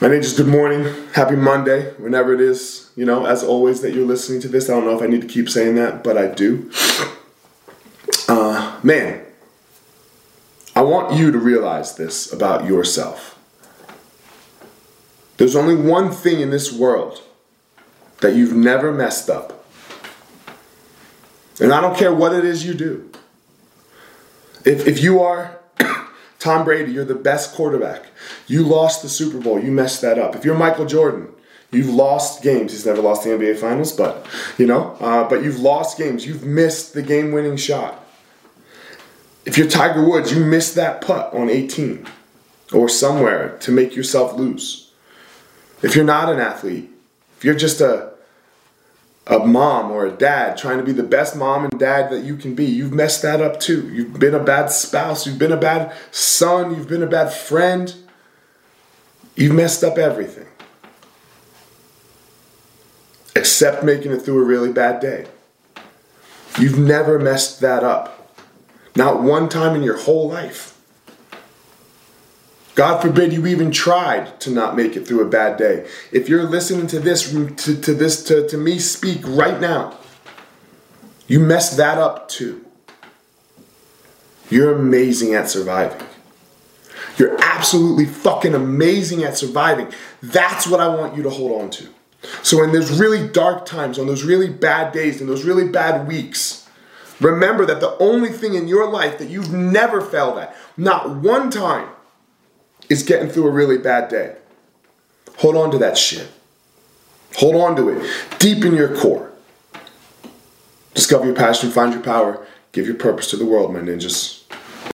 My name is good morning, happy Monday, whenever it is, you know, as always that you're listening to this. I don't know if I need to keep saying that, but I do. Uh, man, I want you to realize this about yourself. There's only one thing in this world that you've never messed up. And I don't care what it is you do. If, if you are Tom Brady, you're the best quarterback. You lost the Super Bowl. You messed that up. If you're Michael Jordan, you've lost games. He's never lost the NBA Finals, but you know, uh, but you've lost games. You've missed the game-winning shot. If you're Tiger Woods, you missed that putt on 18 or somewhere to make yourself lose. If you're not an athlete, if you're just a a mom or a dad trying to be the best mom and dad that you can be. You've messed that up too. You've been a bad spouse. You've been a bad son. You've been a bad friend. You've messed up everything. Except making it through a really bad day. You've never messed that up. Not one time in your whole life. God forbid you even tried to not make it through a bad day. If you're listening to this, to, to this, to, to me speak right now, you messed that up too. You're amazing at surviving. You're absolutely fucking amazing at surviving. That's what I want you to hold on to. So, in those really dark times, on those really bad days, in those really bad weeks, remember that the only thing in your life that you've never failed at, not one time, is getting through a really bad day. Hold on to that shit. Hold on to it deep in your core. Discover your passion, find your power, give your purpose to the world, my ninjas.